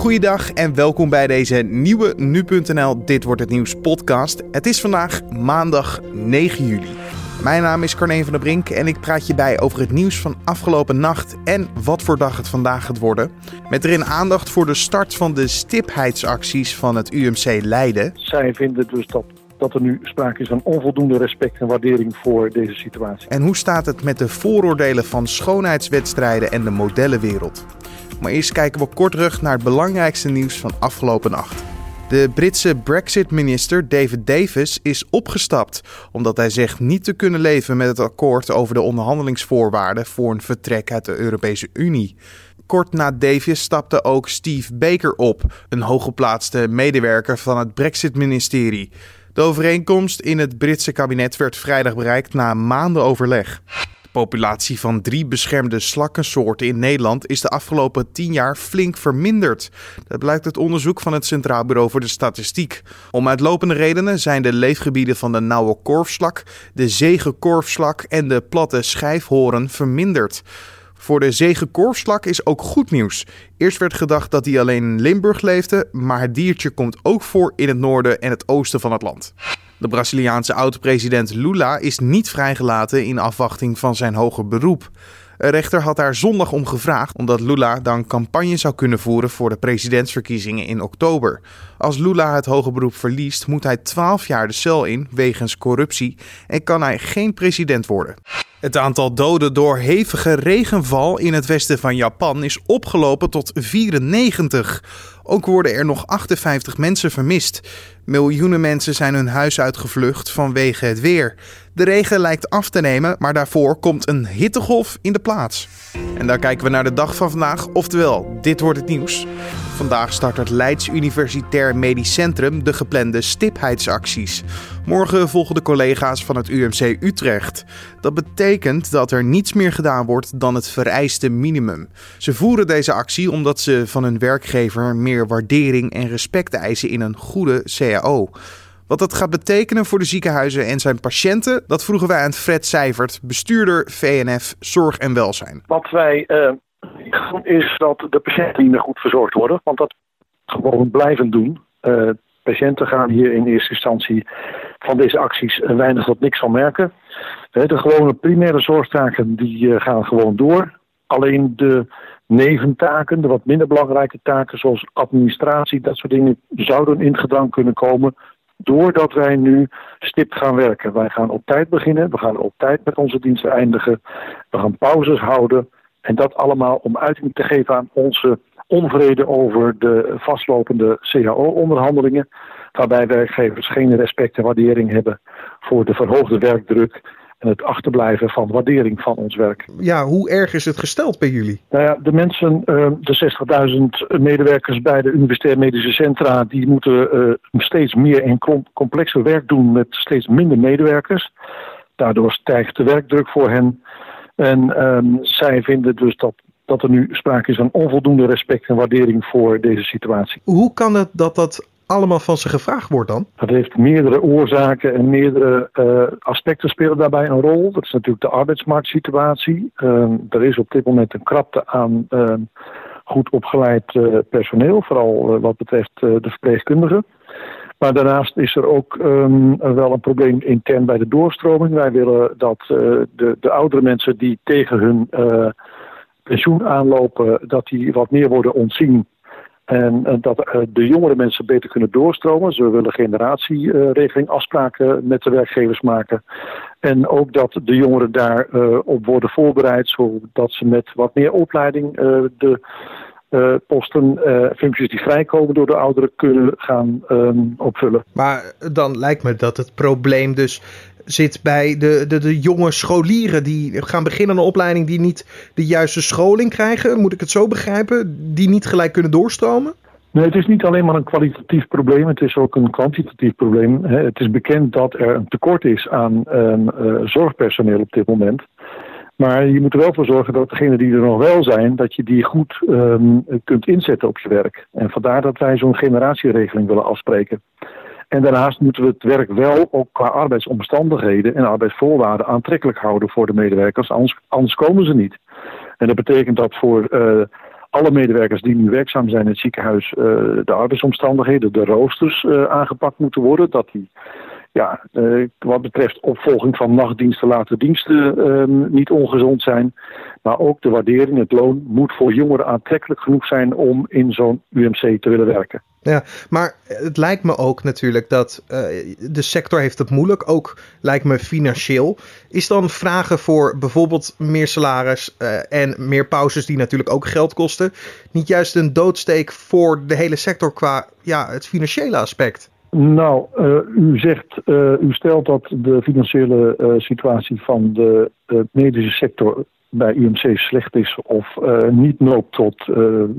Goeiedag en welkom bij deze nieuwe Nu.nl Dit Wordt Het Nieuws podcast. Het is vandaag maandag 9 juli. Mijn naam is Carne van der Brink en ik praat je bij over het nieuws van afgelopen nacht en wat voor dag het vandaag gaat worden. Met erin aandacht voor de start van de stipheidsacties van het UMC Leiden. Zij vinden dus dat dat er nu sprake is van onvoldoende respect en waardering voor deze situatie. En hoe staat het met de vooroordelen van schoonheidswedstrijden en de modellenwereld? Maar eerst kijken we kort terug naar het belangrijkste nieuws van afgelopen nacht. De Britse Brexit-minister David Davis is opgestapt omdat hij zegt niet te kunnen leven met het akkoord over de onderhandelingsvoorwaarden voor een vertrek uit de Europese Unie. Kort na Davis stapte ook Steve Baker op, een hooggeplaatste medewerker van het Brexit-ministerie. De overeenkomst in het Britse kabinet werd vrijdag bereikt na maanden overleg. Populatie van drie beschermde slakkensoorten in Nederland is de afgelopen tien jaar flink verminderd. Dat blijkt uit onderzoek van het Centraal Bureau voor de Statistiek. Om uitlopende redenen zijn de leefgebieden van de nauwe korfslak, de zegenkorfslak en de platte schijfhoren verminderd. Voor de zegenkorfslak is ook goed nieuws. Eerst werd gedacht dat hij alleen in Limburg leefde, maar het diertje komt ook voor in het noorden en het oosten van het land. De Braziliaanse oud-president Lula is niet vrijgelaten in afwachting van zijn hoger beroep. Een rechter had daar zondag om gevraagd, omdat Lula dan campagne zou kunnen voeren voor de presidentsverkiezingen in oktober. Als Lula het hoge beroep verliest, moet hij 12 jaar de cel in wegens corruptie en kan hij geen president worden. Het aantal doden door hevige regenval in het westen van Japan is opgelopen tot 94. Ook worden er nog 58 mensen vermist. Miljoenen mensen zijn hun huis uitgevlucht vanwege het weer. De regen lijkt af te nemen, maar daarvoor komt een hittegolf in de plaats. En dan kijken we naar de dag van vandaag, oftewel, dit wordt het nieuws. Vandaag start het Leids Universitair Medisch Centrum de geplande stipheidsacties. Morgen volgen de collega's van het UMC Utrecht. Dat betekent dat er niets meer gedaan wordt dan het vereiste minimum. Ze voeren deze actie omdat ze van hun werkgever meer waardering en respect eisen in een goede CAO. Wat dat gaat betekenen voor de ziekenhuizen en zijn patiënten, dat vroegen wij aan Fred Seivert, bestuurder VNF Zorg en Welzijn. Wat wij uh, is dat de patiënten niet meer goed verzorgd worden, want dat gewoon blijven doen. Uh, patiënten gaan hier in eerste instantie van deze acties weinig tot niks van merken. De gewone primaire zorgtaken die eh, gaan gewoon door. Alleen de neventaken, de wat minder belangrijke taken zoals administratie, dat soort dingen, zouden in gedrang kunnen komen doordat wij nu stipt gaan werken. Wij gaan op tijd beginnen, we gaan op tijd met onze diensten eindigen, we gaan pauzes houden. En dat allemaal om uiting te geven aan onze onvrede over de vastlopende CAO-onderhandelingen. Waarbij werkgevers geen respect en waardering hebben voor de verhoogde werkdruk en het achterblijven van waardering van ons werk. Ja, hoe erg is het gesteld bij jullie? Nou ja, de mensen, eh, de 60.000 medewerkers bij de Universitair Medische Centra, die moeten eh, steeds meer en complexer werk doen met steeds minder medewerkers. Daardoor stijgt de werkdruk voor hen. En ehm, zij vinden dus dat, dat er nu sprake is van onvoldoende respect en waardering voor deze situatie. Hoe kan het dat dat allemaal van ze gevraagd wordt dan? Dat heeft meerdere oorzaken en meerdere uh, aspecten spelen daarbij een rol. Dat is natuurlijk de arbeidsmarktsituatie. Uh, er is op dit moment een krapte aan uh, goed opgeleid uh, personeel, vooral uh, wat betreft de verpleegkundigen. Maar daarnaast is er ook um, wel een probleem intern bij de doorstroming. Wij willen dat de, de oudere mensen die tegen hun pensioen aanlopen, dat die wat meer worden ontzien en uh, dat uh, de jongere mensen beter kunnen doorstromen. We willen generatieregeling uh, afspraken met de werkgevers maken. En ook dat de jongeren daarop op worden voorbereid, zodat ze met wat meer opleiding de posten, functies die vrijkomen door de ouderen kunnen gaan um, opvullen. Maar dan lijkt me dat het probleem dus zit bij de, de, de jonge scholieren die gaan beginnen aan een opleiding die niet de juiste scholing krijgen. Moet ik het zo begrijpen? Die niet gelijk kunnen doorstromen? Nee, het is niet alleen maar een kwalitatief probleem, het is ook een kwantitatief probleem. Het is bekend dat er een tekort is aan um, uh, zorgpersoneel op dit moment. Maar je moet er wel voor zorgen dat degenen die er nog wel zijn, dat je die goed um, kunt inzetten op je werk. En vandaar dat wij zo'n generatieregeling willen afspreken. En daarnaast moeten we het werk wel ook qua arbeidsomstandigheden en arbeidsvoorwaarden aantrekkelijk houden voor de medewerkers, anders, anders komen ze niet. En dat betekent dat voor uh, alle medewerkers die nu werkzaam zijn in het ziekenhuis, de arbeidsomstandigheden, de roosters aangepakt moeten worden. Dat die ja, uh, wat betreft opvolging van nachtdiensten, late diensten uh, niet ongezond zijn. Maar ook de waardering, het loon, moet voor jongeren aantrekkelijk genoeg zijn om in zo'n UMC te willen werken. Ja, maar het lijkt me ook natuurlijk dat uh, de sector heeft het moeilijk, ook lijkt me financieel. Is dan vragen voor bijvoorbeeld meer salaris uh, en meer pauzes die natuurlijk ook geld kosten, niet juist een doodsteek voor de hele sector qua ja, het financiële aspect? Nou, uh, u zegt, uh, u stelt dat de financiële uh, situatie van de medische sector bij UMC slecht is of niet loopt tot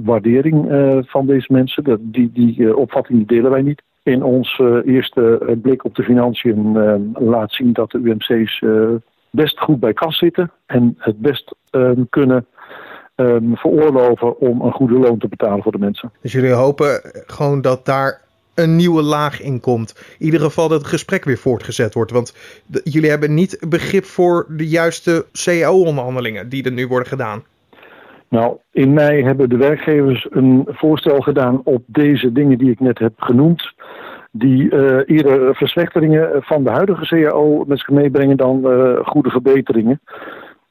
waardering van deze mensen. Dat, die die opvatting delen wij niet. In ons eerste blik op de financiën laat zien dat de UMC's best goed bij kas zitten en het best kunnen um, veroorloven om een goede loon te betalen voor de mensen. Dus jullie hopen gewoon dat daar een nieuwe laag in komt. In ieder geval dat het gesprek weer voortgezet wordt. Want jullie hebben niet begrip voor de juiste CAO-onderhandelingen die er nu worden gedaan. Nou, in mei hebben de werkgevers een voorstel gedaan op deze dingen die ik net heb genoemd. Die uh, eerder verslechteringen van de huidige CAO met zich meebrengen dan uh, goede verbeteringen.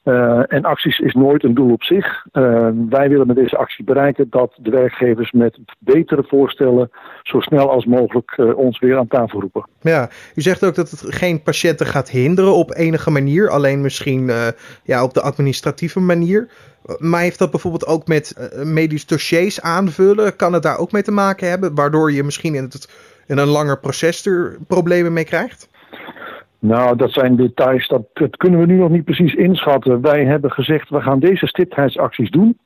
Uh, en acties is nooit een doel op zich. Uh, wij willen met deze actie bereiken dat de werkgevers met betere voorstellen zo snel als mogelijk uh, ons weer aan tafel roepen. Ja, u zegt ook dat het geen patiënten gaat hinderen op enige manier, alleen misschien ja, op de administratieve manier. Maar heeft dat bijvoorbeeld ook met medisch dossiers aanvullen? Kan het daar ook mee te maken hebben, waardoor je misschien in, het, in een langer proces er problemen mee krijgt? Nou, dat zijn details, dat, dat, kunnen we nu nog niet precies inschatten. Wij hebben gezegd, we gaan deze stiptheidsacties doen.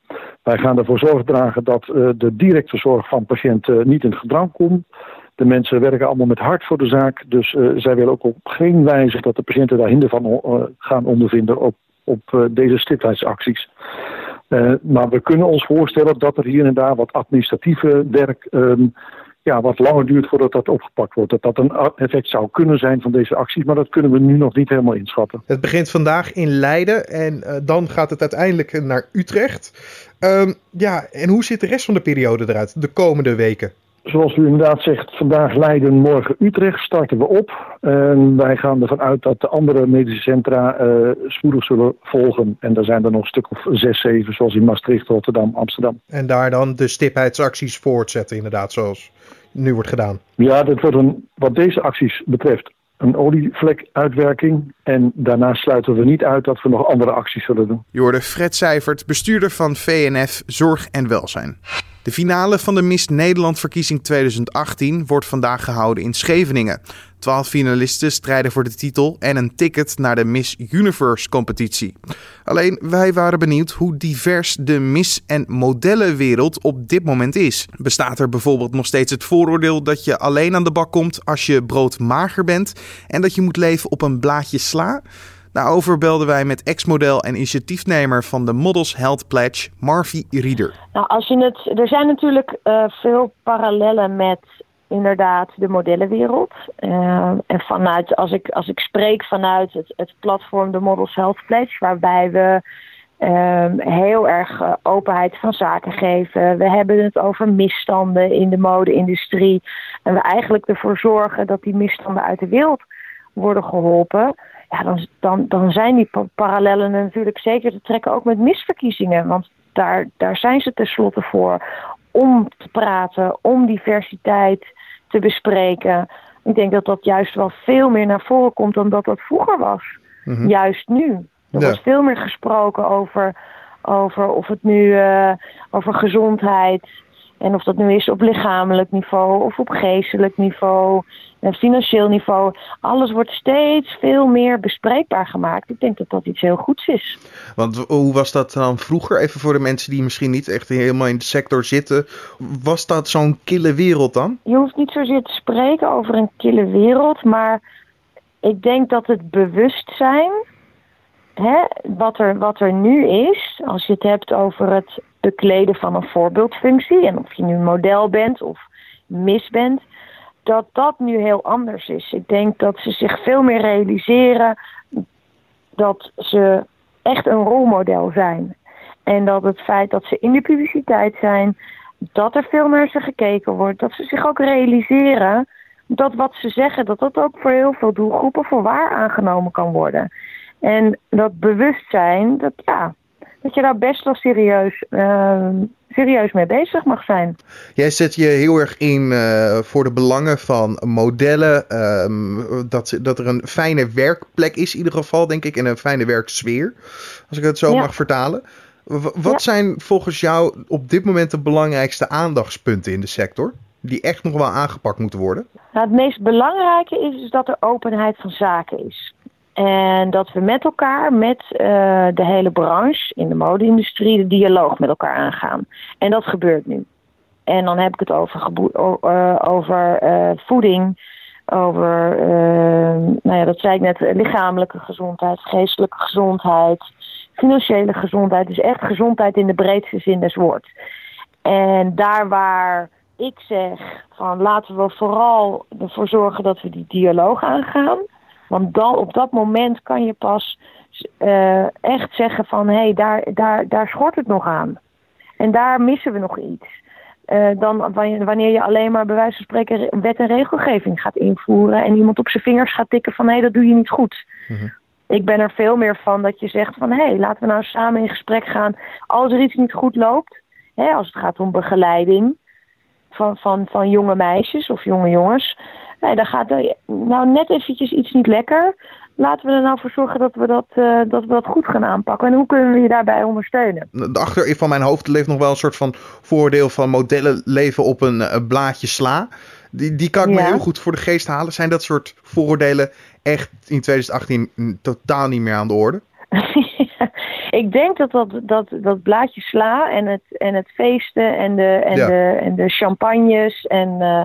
Wij gaan ervoor zorg dragen dat uh, de directe zorg van patiënten niet in het gedrang komt. De mensen werken allemaal met hart voor de zaak. Dus uh, zij willen ook op geen wijze dat de patiënten daar hinder van gaan ondervinden op, op deze stiptheidsacties. maar we kunnen ons voorstellen dat er hier en daar wat administratieve werk um, ja, wat langer duurt voordat dat opgepakt wordt. Dat dat een effect zou kunnen zijn van deze acties, maar dat kunnen we nu nog niet helemaal inschatten. Het begint vandaag in Leiden en uh, dan gaat het uiteindelijk naar Utrecht. Um, ja, en hoe ziet de rest van de periode eruit, de komende weken? Zoals u inderdaad zegt, vandaag Leiden, morgen Utrecht starten we op. En wij gaan ervan uit dat de andere medische centra uh, spoedig zullen volgen. En daar zijn er nog een stuk of zes, zeven, zoals in Maastricht, Rotterdam, Amsterdam. En daar dan de stipheidsacties voortzetten, inderdaad, zoals nu wordt gedaan? Ja, dat wordt een, wat deze acties betreft een olievlekuitwerking. En daarna sluiten we niet uit dat we nog andere acties zullen doen. Je hoorde Fred Seivert, bestuurder van VNF Zorg en Welzijn. De finale van de Miss Nederland verkiezing 2018 wordt vandaag gehouden in Scheveningen. Twaalf finalisten strijden voor de titel en een ticket naar de Miss Universe competitie. Alleen wij waren benieuwd hoe divers de Miss- en modellenwereld op dit moment is. Bestaat er bijvoorbeeld nog steeds het vooroordeel dat je alleen aan de bak komt als je broodmager bent en dat je moet leven op een blaadje sla? Daarover belden wij met ex-model en initiatiefnemer van de Models Health Pledge, Marvi Rieder. Nou, als je het, er zijn natuurlijk uh, veel parallellen met inderdaad de modellenwereld. Uh, en vanuit, als ik, als ik spreek vanuit het, het platform de Models Health Pledge, waarbij we um, heel erg uh, openheid van zaken geven. We hebben het over misstanden in de mode-industrie. En we eigenlijk ervoor zorgen dat die misstanden uit de wereld worden geholpen ja, dan, dan, dan zijn die parallellen natuurlijk zeker te trekken ook met misverkiezingen. Want daar, daar zijn ze tenslotte voor om te praten, om diversiteit te bespreken. Ik denk dat dat juist wel veel meer naar voren komt dan dat dat vroeger was. Mhm. Juist nu. Er wordt veel meer gesproken over, over of het nu uh, over gezondheid, en of dat nu is op lichamelijk niveau of op geestelijk niveau, en financieel niveau. Alles wordt steeds veel meer bespreekbaar gemaakt. Ik denk dat dat iets heel goeds is. Want hoe was dat dan vroeger? Even voor de mensen die misschien niet echt helemaal in de sector zitten. Was dat zo'n kille wereld dan? Je hoeft niet zozeer te spreken over een kille wereld. Maar ik denk dat het bewustzijn hè, wat, er, wat er nu is, als je het hebt over het bekleden van een voorbeeldfunctie, en of je nu model bent of mis bent, dat dat nu heel anders is. Ik denk dat ze zich veel meer realiseren dat ze echt een rolmodel zijn. En dat het feit dat ze in de publiciteit zijn, dat er veel naar ze gekeken wordt, dat ze zich ook realiseren dat wat ze zeggen, dat dat ook voor heel veel doelgroepen voor waar aangenomen kan worden. En dat bewustzijn, dat, ja, dat je daar best wel serieus, uh, serieus mee bezig mag zijn. Jij zet je heel erg in uh, voor de belangen van modellen. Uh, dat, dat er een fijne werkplek is, in ieder geval, denk ik, en een fijne werksfeer. Als ik het zo ja. mag vertalen. W wat ja. zijn volgens jou op dit moment de belangrijkste aandachtspunten in de sector? Die echt nog wel aangepakt moeten worden? Nou, het meest belangrijke is, is dat er openheid van zaken is. En dat we met elkaar, met uh, de hele branche in de mode-industrie, de dialoog met elkaar aangaan. En dat gebeurt nu. En dan heb ik het over, uh, over uh, voeding, over, nou ja, dat zei ik net, lichamelijke gezondheid, geestelijke gezondheid, financiële gezondheid. Dus echt gezondheid in de breedste zin des woords. En daar waar ik zeg van laten we vooral ervoor zorgen dat we die dialoog aangaan. Want dan op dat moment kan je pas uh, echt zeggen van hé, hey, daar, daar, daar schort het nog aan. En daar missen we nog iets. Uh, dan wanneer je alleen maar bij wijze van spreken wet en regelgeving gaat invoeren en iemand op zijn vingers gaat tikken van hé, hey, dat doe je niet goed. Mm-hmm. Ik ben er veel meer van dat je zegt van hé, hey, laten we nou samen in gesprek gaan als er iets niet goed loopt. Hè, als het gaat om begeleiding van, van, van jonge meisjes of jonge jongens. Nee, dan gaat nou net eventjes iets niet lekker. Laten we er nou voor zorgen dat we dat, uh, dat we dat goed gaan aanpakken. En hoe kunnen we je daarbij ondersteunen? Achter van mijn hoofd leeft nog wel een soort van voordeel van modellen leven op een, een blaadje sla. Die, die kan ik ja. me heel goed voor de geest halen. Zijn dat soort vooroordelen echt in 2018 totaal niet meer aan de orde? ik denk dat dat, dat, dat blaadje sla en het, en het feesten en de, en ja. de, en de champagnes en, uh,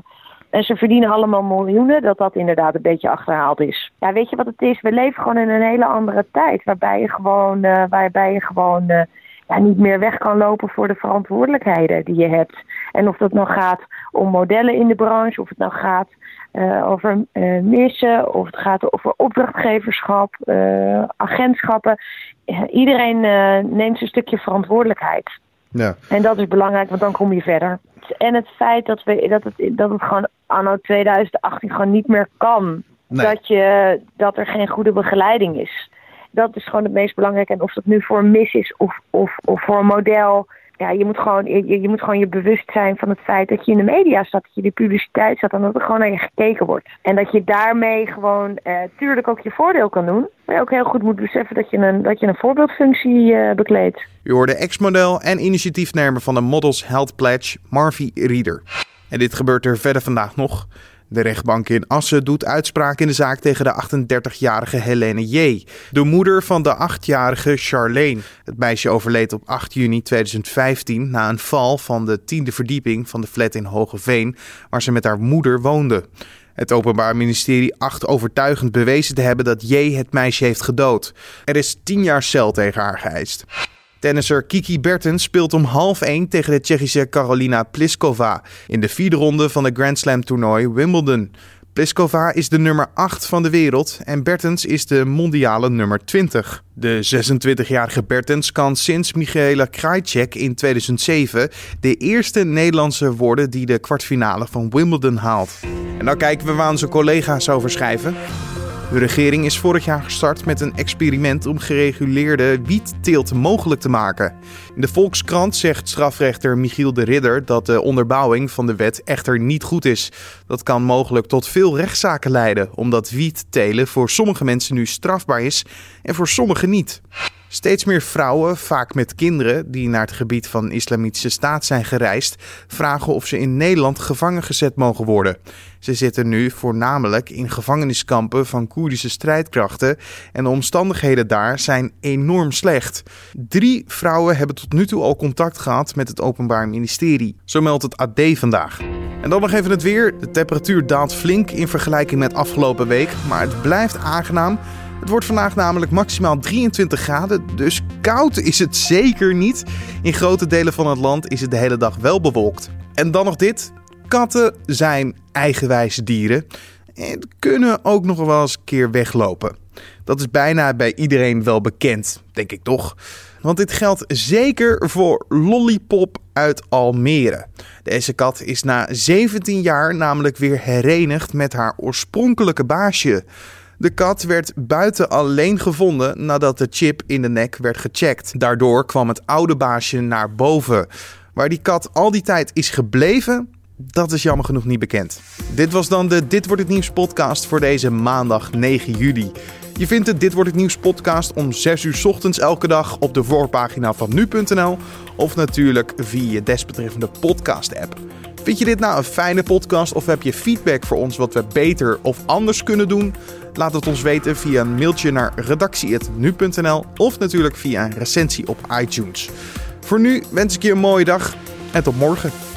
en ze verdienen allemaal miljoenen, dat dat inderdaad een beetje achterhaald is. Ja, weet je wat het is? We leven gewoon in een hele andere tijd waarbij je gewoon, uh, waarbij je gewoon uh, ja, niet meer weg kan lopen voor de verantwoordelijkheden die je hebt. En of dat nou gaat om modellen in de branche, of het nou gaat uh, over uh, missen, of het gaat over opdrachtgeverschap, uh, agentschappen. iedereen neemt zijn stukje verantwoordelijkheid. Ja. En dat is belangrijk, want dan kom je verder. En het feit dat, we, dat, het, dat het gewoon anno 2018 gewoon niet meer kan. Nee. Dat, je, dat er geen goede begeleiding is. Dat is gewoon het meest belangrijke. En of dat nu voor een mis is of, of, of voor een model ja, je moet, gewoon, je, je, moet gewoon je bewust zijn van het feit dat je in de media staat, dat je de publiciteit staat en dat er gewoon naar je gekeken wordt. En dat je daarmee gewoon uh, tuurlijk ook je voordeel kan doen, maar je ook heel goed moet beseffen dat je een, dat je een voorbeeldfunctie uh, bekleedt. U hoorde ex-model en initiatiefnemer van de Models Health Pledge, Marvie Rieder. En dit gebeurt er verder vandaag nog. De rechtbank in Assen doet uitspraak in de zaak tegen de 38-jarige Helene J., de moeder van de 8-jarige Charlene. Het meisje overleed op 8 juni 2015 na een val van de tiende verdieping van de flat in Hogeveen, waar ze met haar moeder woonde. Het Openbaar Ministerie acht overtuigend bewezen te hebben dat J het meisje heeft gedood. Er is 10 jaar cel tegen haar geëist. Tennisser Kiki Bertens speelt om half 1 tegen de Tsjechische Karolina Pliskova in de vierde ronde van de Grand Slam toernooi Wimbledon. Pliskova is de nummer 8 van de wereld en Bertens is de mondiale nummer 20. De 26-jarige Bertens kan sinds Michaela Krajcek in 2007 de eerste Nederlandse worden die de kwartfinale van Wimbledon haalt. En nou kijken we waar onze collega's over schrijven. De regering is vorig jaar gestart met een experiment om gereguleerde wietteelt mogelijk te maken. In de Volkskrant zegt strafrechter Michiel de Ridder dat de onderbouwing van de wet echter niet goed is. Dat kan mogelijk tot veel rechtszaken leiden, omdat wiettelen voor sommige mensen nu strafbaar is en voor sommigen niet. Steeds meer vrouwen, vaak met kinderen, die naar het gebied van islamitische staat zijn gereisd, vragen of ze in Nederland gevangen gezet mogen worden. Ze zitten nu voornamelijk in gevangeniskampen van Koerdische strijdkrachten en de omstandigheden daar zijn enorm slecht. Drie vrouwen hebben tot nu toe al contact gehad met het Openbaar Ministerie. Zo meldt het AD vandaag. En dan nog even het weer. De temperatuur daalt flink in vergelijking met afgelopen week, maar het blijft aangenaam. Het wordt vandaag namelijk maximaal 23 graden, dus koud is het zeker niet. In grote delen van het land is het de hele dag wel bewolkt. En dan nog dit. Katten zijn eigenwijze dieren en kunnen ook nog wel eens een keer weglopen. Dat is bijna bij iedereen wel bekend, denk ik toch. want dit geldt zeker voor Lollipop uit Almere. Deze kat is na 17 jaar namelijk weer herenigd met haar oorspronkelijke baasje. De kat werd buiten alleen gevonden nadat de chip in de nek werd gecheckt. Daardoor kwam het oude baasje naar boven. Waar die kat al die tijd is gebleven, dat is jammer genoeg niet bekend. Dit was dan de Dit wordt het nieuws podcast voor deze maandag 9 juli. Je vindt de Dit wordt het nieuws podcast om 6 uur ochtends elke dag op de voorpagina van nu.nl of natuurlijk via je desbetreffende podcast app. Vind je dit nou een fijne podcast of heb je feedback voor ons wat we beter of anders kunnen doen? Laat het ons weten via een mailtje naar redactie.nu.nl of natuurlijk via een recensie op iTunes. Voor nu wens ik je een mooie dag en tot morgen.